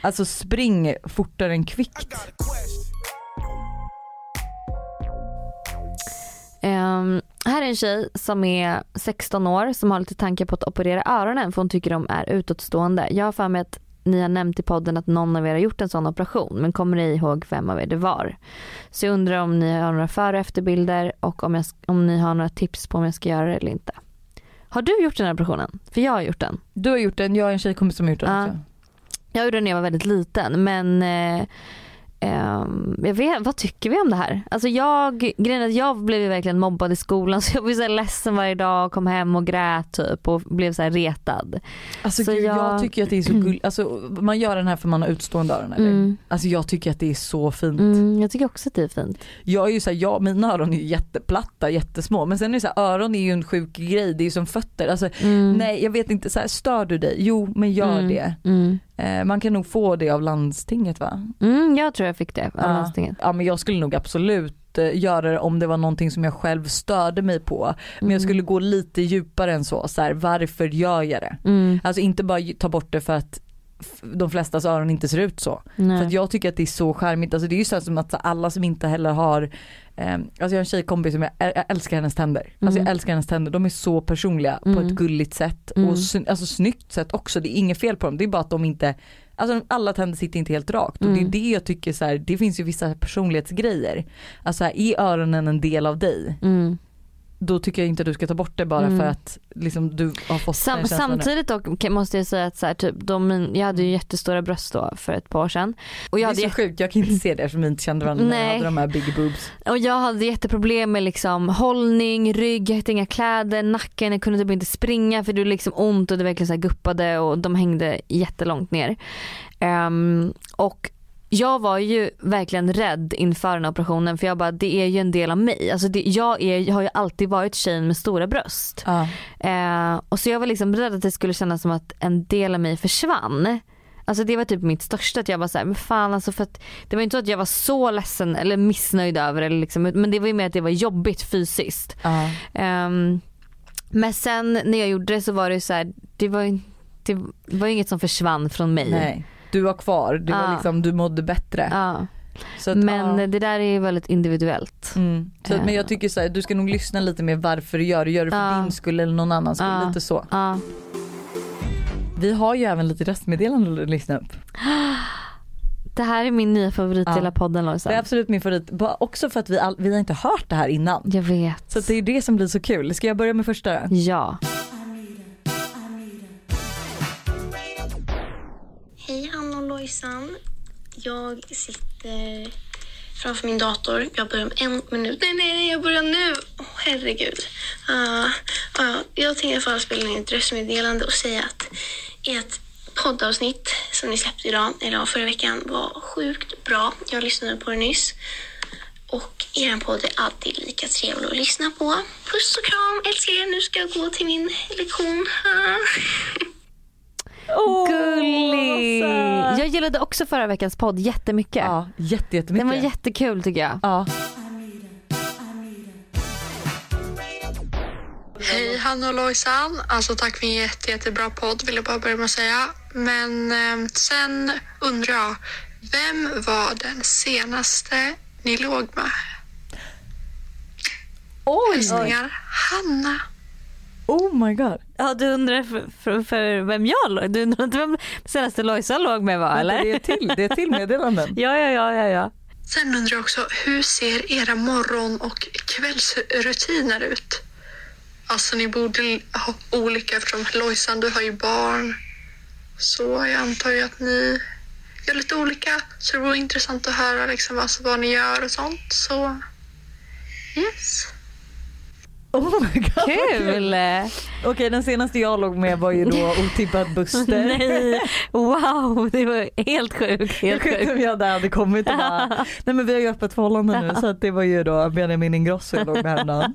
Alltså spring fortare än kvickt. Ehm, här är en tjej som är 16 år som har lite tankar på att operera öronen för hon tycker de är utåtstående. Jag har för mig att ni har nämnt i podden att någon av er har gjort en sån operation men kommer ni ihåg vem av er det var? Så jag undrar om ni har några före och efterbilder och om, jag, om ni har några tips på om jag ska göra det eller inte. Har du gjort den här operationen? För jag har gjort den. Du har gjort den, jag har en tjejkompis som har gjort den Ja. också. Jag gjorde den när jag var väldigt liten men eh, ehm, jag vet, vad tycker vi om det här? Alltså jag, grejen att jag blev verkligen mobbad i skolan så jag ju så här ledsen varje dag, kom hem och grät typ och blev så här retad. Alltså Så gud, jag... jag- tycker att det är så gulligt, alltså man gör den här för man har utstående öron eller? Mm. Alltså jag tycker att det är så fint. Mm, jag tycker också att det är fint. Jag är ju såhär, ja mina öron är ju jätteplatta, jättesmå men sen är det så här, öron är ju en sjuk grej, det är ju som fötter. Alltså, Mm. Nej jag vet inte, så här, stör du dig? Jo men gör Mm. det. Mm. Eh, man kan nog få det av landstinget va? Mm, jag tror jag fick det av Ja. landstinget. Ja men jag skulle nog absolut eh, göra det om det var någonting som jag själv störde mig på. Men Mm. jag skulle gå lite djupare än så, så här, varför gör jag det? Mm. Alltså inte bara ta bort det för att de flestas öron inte ser ut så. Nej. För jag tycker att det är så charmigt, alltså det är ju så som att alla som inte heller har, eh, alltså jag har en tjejkompis som jag, jag älskar hennes tänder. Alltså Mm. jag älskar hennes tänder, de är så personliga på Mm. ett gulligt sätt Mm. och sn- alltså snyggt sätt också. Det är inget fel på dem, det är bara att de inte, alltså alla tänder sitter inte helt rakt och Mm. det är det jag tycker så här, det finns ju vissa personlighetsgrejer. Alltså här, är öronen en del av dig? Mm. Då tycker jag inte att du ska ta bort det bara Mm. för att liksom, du har fått Sam, den nu. samtidigt dock måste jag säga att så här, typ, de, jag hade ju jättestora bröst då för ett par år sedan. Och jag det är hade så sjukt, jag kan inte se det eftersom vi inte kände varandra när jag Nej. hade de här big boobs. Och jag hade jätteproblem med liksom hållning, rygg, jag hade inga kläder, nacken, jag kunde typ inte springa för det var liksom ont och det verkligen så här guppade och de hängde jättelångt ner. Ehm, och jag var ju verkligen rädd inför den här operationen för jag bara det är ju en del av mig. Alltså det, jag, är, jag har ju alltid varit tjejen med stora bröst. Ja. Eh, och så jag var liksom rädd att det skulle kännas som att en del av mig försvann. Alltså det var typ mitt största att jag var såhär, men fan alltså för att det var inte så att jag var så ledsen eller missnöjd över det liksom, men det var ju mer att det var jobbigt fysiskt. Ja. Ehm, men sen när jag gjorde det så var det ju så här, det var ju det var inget som försvann från mig. Nej, du var kvar, det var Ja. liksom, du mådde bättre. Ja. Så att, Men ja. det där är ju väldigt individuellt. Mm. Så att, men Ja. jag tycker så här, du ska nog lyssna lite mer varför du gör det. Gör det för din skull eller någon annans skull. Lite så. Vi har ju även lite röstmeddelanden att lyssna upp. Det här är min nya favorit i Ja. hela podden Det är Lojsan. absolut min favorit. Också för att vi, all, vi har inte hört det här innan. Jag vet. Så det är det som blir så kul. Ska jag börja med första? Ja. Hejsan. Jag sitter framför min dator. Jag börjar om en minut. Nej, nej, nej, jag börjar nu. Åh, herregud. Uh, uh, jag tänkte i alla fall spela in ett röstmeddelande och säga att ert poddavsnitt som ni släppte idag, eller förra veckan, var sjukt bra. Jag lyssnade på det nyss. Och er podd är alltid lika trevlig att lyssna på. Puss och kram, älskar er. Nu ska jag gå till min lektion. Ah. Åh, Gullig! Jag gillade också förra veckans podd jättemycket. Ja, jätte, jättemycket. Den var jättekul tycker jag. Ja. Hej Hanna och Lojsan. Alltså tack för en jätte, jättebra podd vill jag bara börja med att säga. Men eh, sen undrar jag, vem var den senaste ni låg med? Oj! Hälsningar Hanna. Oh my god. Ja du undrar för, för, för vem jag låg? Du undrar inte vem senaste Lojsan låg med var eller? Det är till, det är till meddelanden. ja, ja, ja, ja, ja. Sen undrar jag också, hur ser era morgon och kvällsrutiner ut? Alltså ni borde ha olika eftersom Lojsan du har ju barn. Så jag antar ju att ni gör lite olika. Så det vore intressant att höra liksom alltså vad ni gör och sånt. Så yes. Oh my god Kul! Okej den senaste jag låg med var ju då otippad Buster. Nej, wow det var helt sjukt. Helt Jag inte om sjukt. jag där hade kommit och bara, nej men vi har ju öppet förhållande nu så att det var ju då Benjamin Ingrosso jag låg med häromdagen.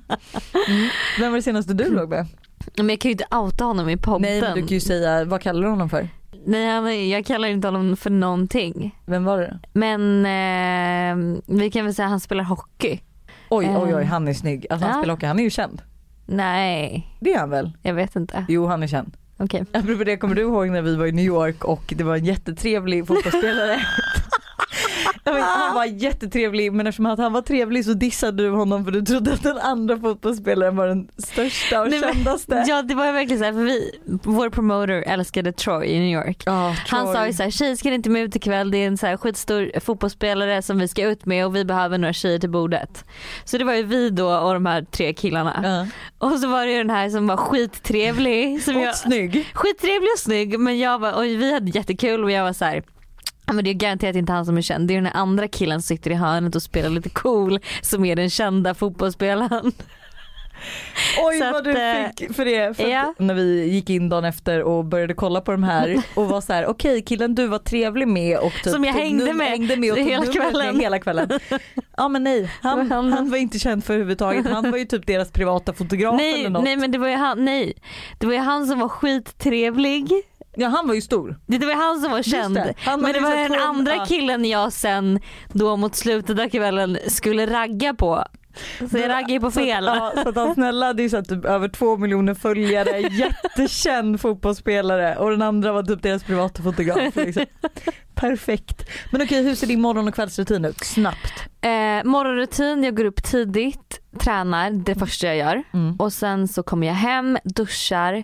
Mm. Vem var det senaste du låg med? Men jag kan ju inte outa honom i podden. Nej men du kan ju säga, vad kallar du honom för? Nej jag kallar inte honom för någonting. Vem var det? Men eh, vi kan väl säga att han spelar hockey. Oj oj oj Eh. han är snygg. Alltså han Ja. spelar hockey, han är ju känd. Nej, Det är han väl? jag vet inte. Jo han är känd. Okej. Apropå det, kommer du ihåg när vi var i New York och det var en jättetrevlig fotbollsspelare? Men han var jättetrevlig men eftersom han var trevlig så dissade du honom för du trodde att den andra fotbollsspelaren var den största och Nej, men- kändaste. Ja det var verkligen såhär för vi, vår promoter älskade Troy i New York. Han Troy. sa ju såhär, tjejer ska inte med ut ikväll, det är en så här skitstor fotbollsspelare som vi ska ut med och vi behöver några tjejer till bordet. Så det var ju vi då och de här tre killarna. Ja. Och så var det ju den här som var skittrevlig. Som Och jag, snygg. skittrevlig och snygg men jag var, och vi hade jättekul och jag var så här. Men det är garanterat inte han som är känd. Det är den andra killen som sitter i hörnet och spelar lite cool som är den kända fotbollsspelaren. Oj Så vad att, du eh, fick för det. För ja. När vi gick in dagen efter och började kolla på de här och var så här: okej killen du var trevlig med och typ Som jag hängde num- med hängde med och tog hela kvällen. Med hela kvällen. Ja men nej, han, han. han var inte känd för överhuvudtaget. Han var ju typ deras privata fotograf Nej, eller något. nej men det var ju han, nej. Det var ju han som var skittrevlig. Ja han var ju stor. Det det var han som var känd. det. Men det var så den andra ja. killen jag sen då mot slutet av kvällen skulle ragga på. Så jag raggade ju på fel. Så att, ja, så att han snälla hade ju så typ över två miljoner följare, jättekänd fotbollsspelare och den andra var typ deras privata fotograf. Liksom. Perfekt. Men okej hur ser din morgon och kvällsrutin ut? Snabbt. Eh, morgonrutin, jag går upp tidigt, tränar det första jag gör. Mm. Och sen så kommer jag hem, duschar,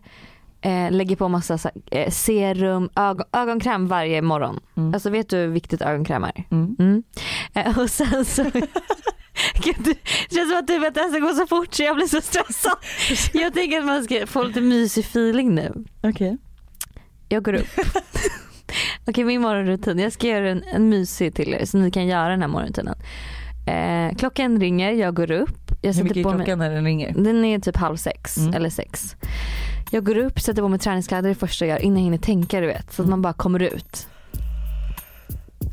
eh, lägger på massa så, eh, serum, ögon, ögonkräm varje morgon. Mm. Alltså vet du hur viktigt ögonkräm är? Mm. Mm. Eh, och sen så Gud, det känns som att du vet att det här ska gå så fort så jag blir så stressad. Jag tänker att man ska få lite mysig feeling nu. Okej. Jag går upp. Okej min morgonrutin, jag ska göra en, en mysig till er så ni kan göra den här morgonrutinen. Eh, klockan ringer, jag går upp. Jag Hur mycket är på mig- klockan när den ringer? Den är typ halv sex Mm. eller sex. Jag går upp, sätter på mig träningskläder det första jag gör innan jag hinner tänka du vet. Så att man bara kommer ut.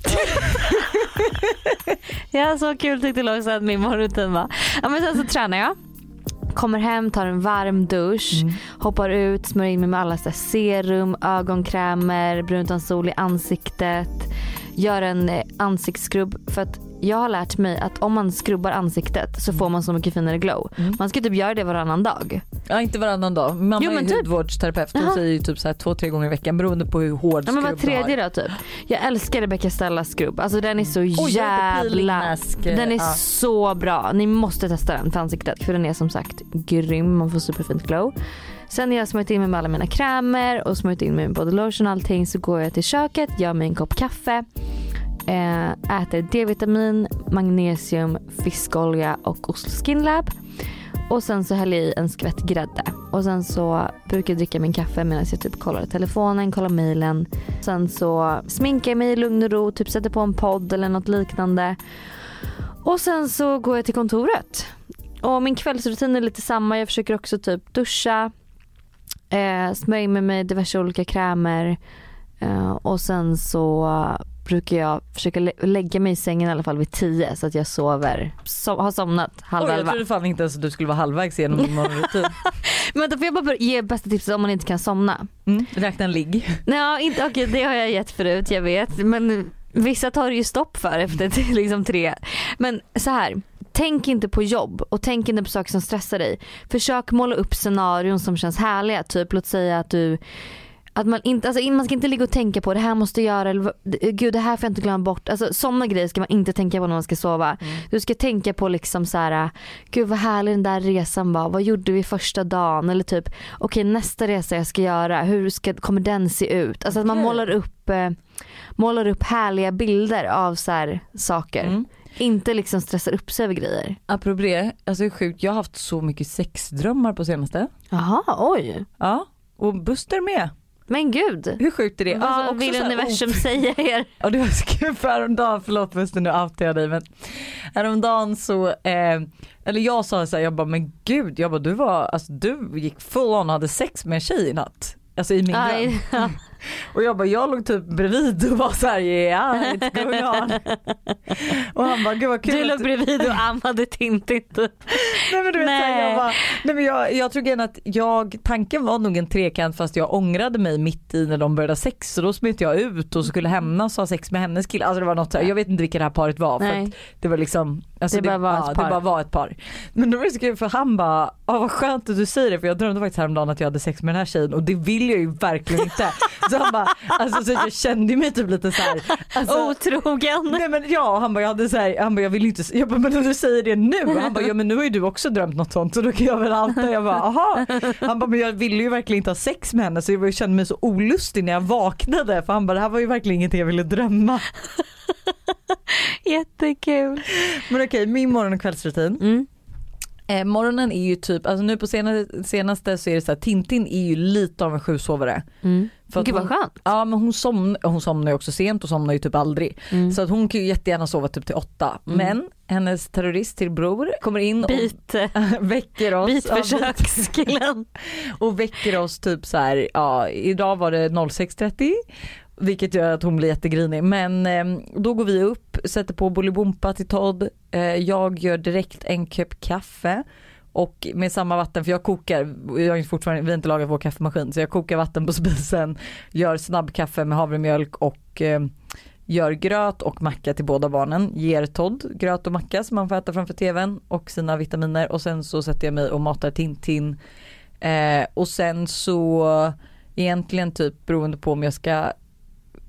ja så kul tyckte jag också att min morgonrutin var. Ja, men sen så tränar jag. Kommer hem, tar en varm dusch, Mm. hoppar ut, smörjer in mig med alla så serum, ögonkrämer, brun utan sol i ansiktet. Gör en eh, ansiktsskrubb för att jag har lärt mig att om man skrubbar ansiktet så får man så mycket finare glow. Mm. Man ska typ göra det varannan dag. Ja inte varannan dag. Mamma Jo, men är typ. hudvårdsterapeut. Hon säger ju typ så här två tre gånger i veckan beroende på hur hård Ja, men skrubb du har. tredje dag typ. Jag älskar Rebecca Stellas skrubb. Alltså den är så peeling jävla... Den är Ja. så bra. Ni måste testa den för ansiktet för den är som sagt grym. Man får superfint glow. Sen när jag smörjt in mig med alla mina krämer och smörjt in mig med body lotion och allting så går jag till köket, gör mig en kopp kaffe. Eh, äter D-vitamin, magnesium, fiskolja och ost Skin Lab. Och sen så häller jag i en skvätt grädde. Och och sen så brukar jag dricka min kaffe medan jag typ kollar telefonen, kollar mailen. Sen så sminkar jag mig i lugn och ro, typ sätter på en podd eller något liknande. Och sen så går jag till kontoret. Och min kvällsrutin är lite samma. Jag försöker också typ duscha, eh, smörja in mig med diverse olika krämer. Eh, och sen så brukar jag försöka lä- lägga mig i sängen i alla fall vid tio så att jag sover, so- har somnat halv Oj, jag elva. trodde fan inte ens att du skulle vara halvvägs igenom din morgonrutin. Men då får jag bara ge bästa tipset om man inte kan somna. Mm, räkna en ligg. Nej, inte, okej, det har jag gett förut, jag vet. Men vissa tar det ju stopp för efter liksom tre. Men så här. Tänk inte på jobb och tänk inte på saker som stressar dig. Försök måla upp scenarion som känns härliga. Typ låt säga att du att man, inte, alltså, man ska inte ligga och tänka på det här måste jag göra, eller gud det här får jag inte glömma bort. Alltså, sådana grejer ska man inte tänka på när man ska sova. Du ska tänka på liksom så här, gud vad härlig den där resan var, vad gjorde vi första dagen? Eller typ, okej nästa resa jag ska göra, hur ska, kommer den se ut? Alltså att man målar upp, eh, målar upp härliga bilder av så här, saker. Inte liksom stressar upp sig över grejer. Apropå det, alltså det är sjukt, jag har haft så mycket sexdrömmar på senaste. Jaha, oj. Ja, och Buster med. Men gud. Hur sjukt är det? Vad Alltså, vill här universum op- säga er? Ja det var så kul för häromdagen, förlåt Buster nu outar jag dig men häromdagen så, eh, eller jag sa så här, jag bara men gud, jag bara du var, alltså du gick full on och hade sex med en tjej i natt. Alltså i min dröm. Och jag bara, jag låg typ bredvid och var såhär yeah it's going on. och han bara, gud vad kul. Du låg bredvid och ammade Tintin typ. Nej men du vet såhär, Nej. jag bara, nej men jag, jag tror igen att jag, tanken var nog en trekant fast jag ångrade mig mitt i när de började ha sex så då smet jag ut och skulle hämnas och ha sex med hennes kille. Alltså det var något så här, jag vet inte vilka det här paret var för Nej. att det var liksom alltså Det bara var ett ja, par. Det bara var ett par. Men då var det så kul för han bara, ah, vad skönt att du säger det för jag drömde faktiskt häromdagen att jag hade sex med den här tjejen och det vill jag ju verkligen inte. så han bara, alltså så jag kände mig typ lite så här. Alltså, Otrogen. Nej men ja, han bara jag hade så här, han bara jag vill inte, jag bara men om du säger det nu, han bara ja men nu har ju du också drömt något sånt så då kan jag väl outa, jag bara aha. Han bara men jag ville ju verkligen inte ha sex med henne så jag kände mig så olustig när jag vaknade för han bara det här var ju verkligen ingenting jag ville drömma. Jättekul. Men okej, min morgon och kvällsrutin. Mm. Eh, morgonen är ju typ, alltså nu på senaste, senaste så är det så här, Tintin är ju lite av en sjusovare. Mm. För Gud vad hon- skönt. Ja men hon, somn, hon somnar ju också sent och somnar ju typ aldrig. Mm. Så att hon kan ju jättegärna sova typ till åtta. Mm. Men hennes terrorist till bror kommer in och Bit, väcker oss. bitförsökskillen. och väcker oss typ så här, ja idag var det 06.30 vilket gör att hon blir jättegrinig men eh, då går vi upp, sätter på Bolibompa till Todd, eh, jag gör direkt en kopp kaffe och med samma vatten för jag kokar, jag har fortfarande, vi har inte lagat vår kaffemaskin så jag kokar vatten på spisen, gör snabbkaffe med havremjölk och eh, gör gröt och macka till båda barnen, ger Todd gröt och macka som han får äta framför tvn och sina vitaminer och sen så sätter jag mig och matar Tintin. Eh, och sen så egentligen typ beroende på om jag ska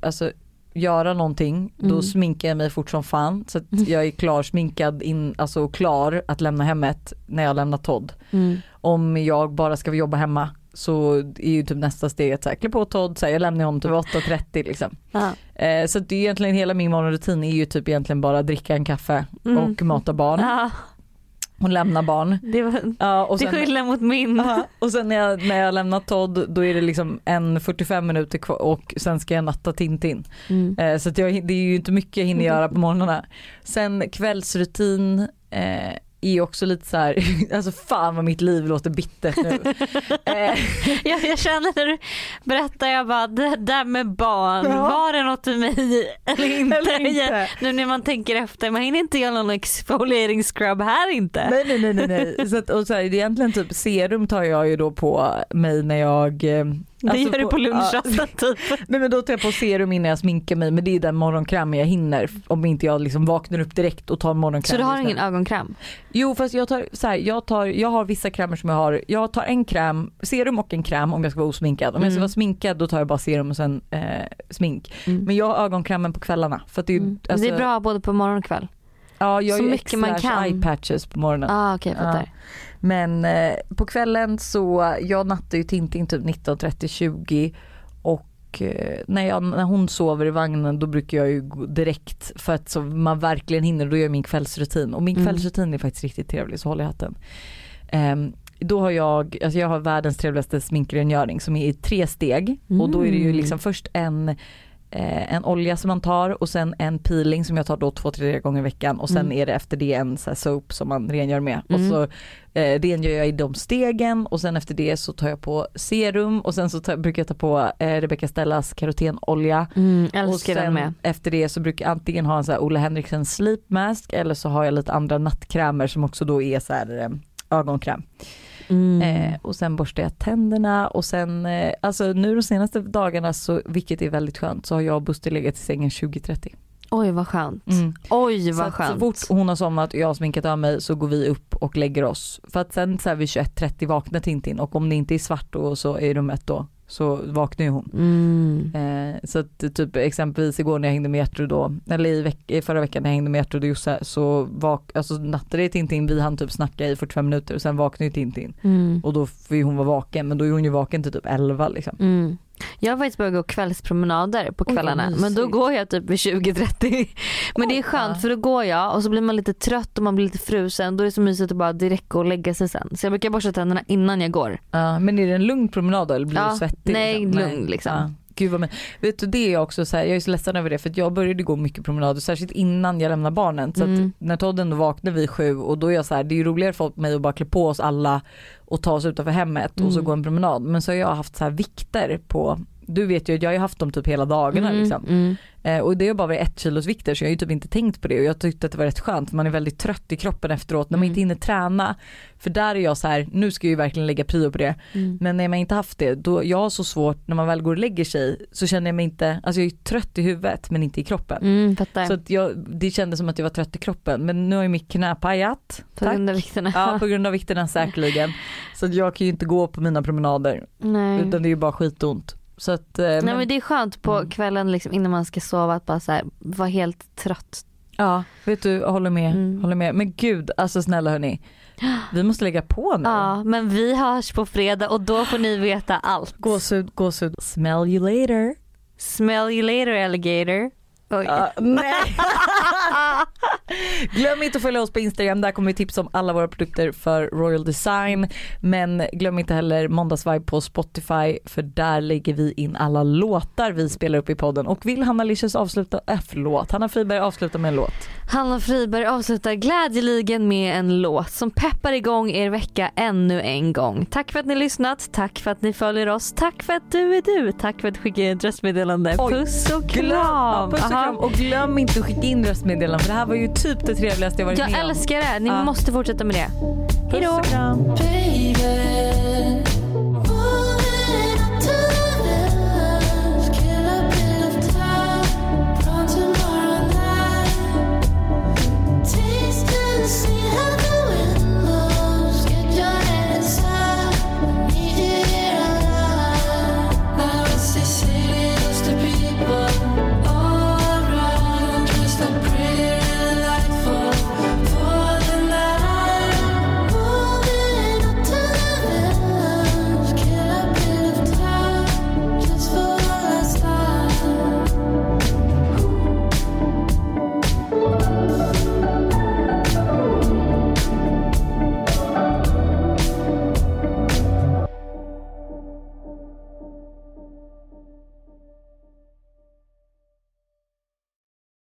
alltså göra någonting då Mm. sminkar jag mig fort som fan så att jag är klar sminkad in, alltså klar att lämna hemmet när jag lämnar Todd. Mm. Om jag bara ska jobba hemma så är ju typ nästa steg att så här, klä på Todd, så här, jag lämnar honom typ 8.30 liksom. Eh, så att det är egentligen hela min morgonrutin är ju typ egentligen bara dricka en kaffe Mm. och mata barn. Ja, Hon lämnar barn. det var Ja, och till sen, skillnad mot min. Ja, och sen när jag, när jag lämnar Todd då är det liksom en 45 minuter kvar och sen ska jag natta Tintin. Mm. Eh, så jag, det är ju inte mycket jag hinner göra på morgnarna. Sen kvällsrutin eh, är också lite så här, alltså fan vad mitt liv låter bittert nu. eh, Jag, jag känner när du berättar, jag bara det där med barn, Ja. var det något för mig eller inte? Eller inte. Nu när man tänker efter, man hinner inte göra någon exfoliering-scrub här inte. nej nej nej nej. nej. Så att, och så här, det är egentligen typ serum tar jag ju då på mig när jag eh, det alltså gör du på ja, lunchrasten typ. Nej men då tar jag på serum innan jag sminkar mig men det är den morgonkräm jag hinner om inte jag liksom vaknar upp direkt och tar morgonkräm. Så du har ingen ögonkräm? Jo fast jag tar så här, jag tar, jag har vissa krämer som jag har, jag tar en kräm, serum och en kräm om jag ska vara osminkad. Om jag ska Mm. vara sminkad då tar jag bara serum och sen eh, smink. Mm. Men jag har ögonkrämen på kvällarna för det är, Mm. alltså, det är bra både på morgon och kväll. Ja jag så ju mycket man kan. eye patches på morgonen. Ah, okej jag fattar. Men eh, på kvällen så, jag nattar ju Tintin typ 19.30 20 och eh, när, jag, när hon sover i vagnen då brukar jag ju gå direkt för att så man verkligen hinner, då gör jag min kvällsrutin och min Mm. kvällsrutin är faktiskt riktigt trevlig så håller jag hatten. Ehm, då har jag, alltså jag har världens trevligaste sminkrengöring som är i tre steg och då är det ju Mm. liksom först en eh, en olja som man tar och sen en peeling som jag tar då två, tre gånger i veckan och sen Mm. är det efter det en så här soap som man rengör med. Och Mm. så eh, rengör jag i de stegen och sen efter det så tar jag på serum och sen så tar, brukar jag ta på eh, Rebecca Stellas karotenolja. Mm, och sen med. efter det så brukar jag antingen ha en så här Ola Henriksen sleep mask eller så har jag lite andra nattkrämer som också då är så här eh, ögonkräm. Mm. Eh, och sen borstar jag tänderna och sen, eh, alltså nu de senaste dagarna så, vilket är väldigt skönt, så har jag och Buster legat i sängen 20.30. Oj vad skönt. Mm. Oj Så vad så skönt. fort hon har somnat och jag har sminkat av mig så går vi upp och lägger oss. För att sen så här vid 21.30 vaknar Tintin och om det inte är svart då så i rummet då så vaknar ju hon. Mm. Eh, så att typ exempelvis igår när jag hängde med Gertrud då, eller i, veck- i förra veckan när jag hängde med Gertrud och Josse så vak, alltså nattade Tintin, vi hann typ snacka i 45 minuter och sen vaknade ju Tintin. Mm. Och då får ju hon vara vaken men då är hon ju vaken till typ 11 liksom. Mm. Jag har faktiskt börjat gå kvällspromenader på Oj, kvällarna men då går jag typ vid 20-30. Men det är skönt för då går jag och så blir man lite trött och man blir lite frusen. Då är det så mysigt att bara direkt gå och lägga sig sen. Så jag brukar borsta tänderna innan jag går. Ja, men är det en lugn promenad då, eller blir Ja, du svettig? nej, lugn, liksom. Ja. Gud vad men, vet du det är jag också så här, jag är så ledsen över det för jag började gå mycket promenader särskilt innan jag lämnade barnen. Så Mm. när Todd ändå vaknade vid sju och då är jag så här, det är ju roligare för mig att bara klä på oss alla och ta oss utanför hemmet och så Mm. gå en promenad. Men så har jag haft så här vikter på, du vet ju att jag har haft dem typ hela dagarna Mm, liksom. mm. Eh, och det har bara varit ett kilos vikter så jag har ju typ inte tänkt på det och jag tyckte att det var rätt skönt man är väldigt trött i kroppen efteråt när man Mm. inte hinner träna. För där är jag så här, nu ska jag ju verkligen lägga prio på det. Mm. Men när man inte haft det, då jag har så svårt när man väl går och lägger sig så känner jag mig inte, alltså jag är trött i huvudet men inte i kroppen. Mm. Så att jag, det kändes som att jag var trött i kroppen men nu har ju mitt knä pajat. På grund av vikterna. Ja på grund av vikterna säkerligen. Så jag kan ju inte gå på mina promenader Nej. utan det är ju bara skitont. Så att, eh, Nej men, men det är skönt på kvällen liksom, innan man ska sova att bara så här, vara helt trött. Ja vet du, jag håller med, Mm. håller med. Men gud alltså snälla hörni. Vi måste lägga på nu. Ja men vi hörs på fredag och då får ni veta allt. Gåshud, gåshud. Smell you later. Smell you later alligator. Oj. Ja, nej. glöm inte att följa oss på Instagram, där kommer vi tipsa om alla våra produkter för Royal Design. Men glöm inte heller Måndagsvibe på Spotify för där lägger vi in alla låtar vi spelar upp i podden. Och vill Hanna Licious avsluta, äh, förlåt, Hanna Friberg avsluta med en låt. Hanna Friberg avslutar glädjeligen med en låt som peppar igång er vecka ännu en gång. Tack för att ni lyssnat, tack för att ni följer oss, tack för att du är du, tack för att du skickar ett röstmeddelande. Oj, Puss och Glöm, kram! puss och kram och glöm inte att skicka in röstmeddelanden för det här var ju typ det trevligaste jag varit Jag med om. älskar det, ni Ja. måste fortsätta med det. Puss kram. Baby,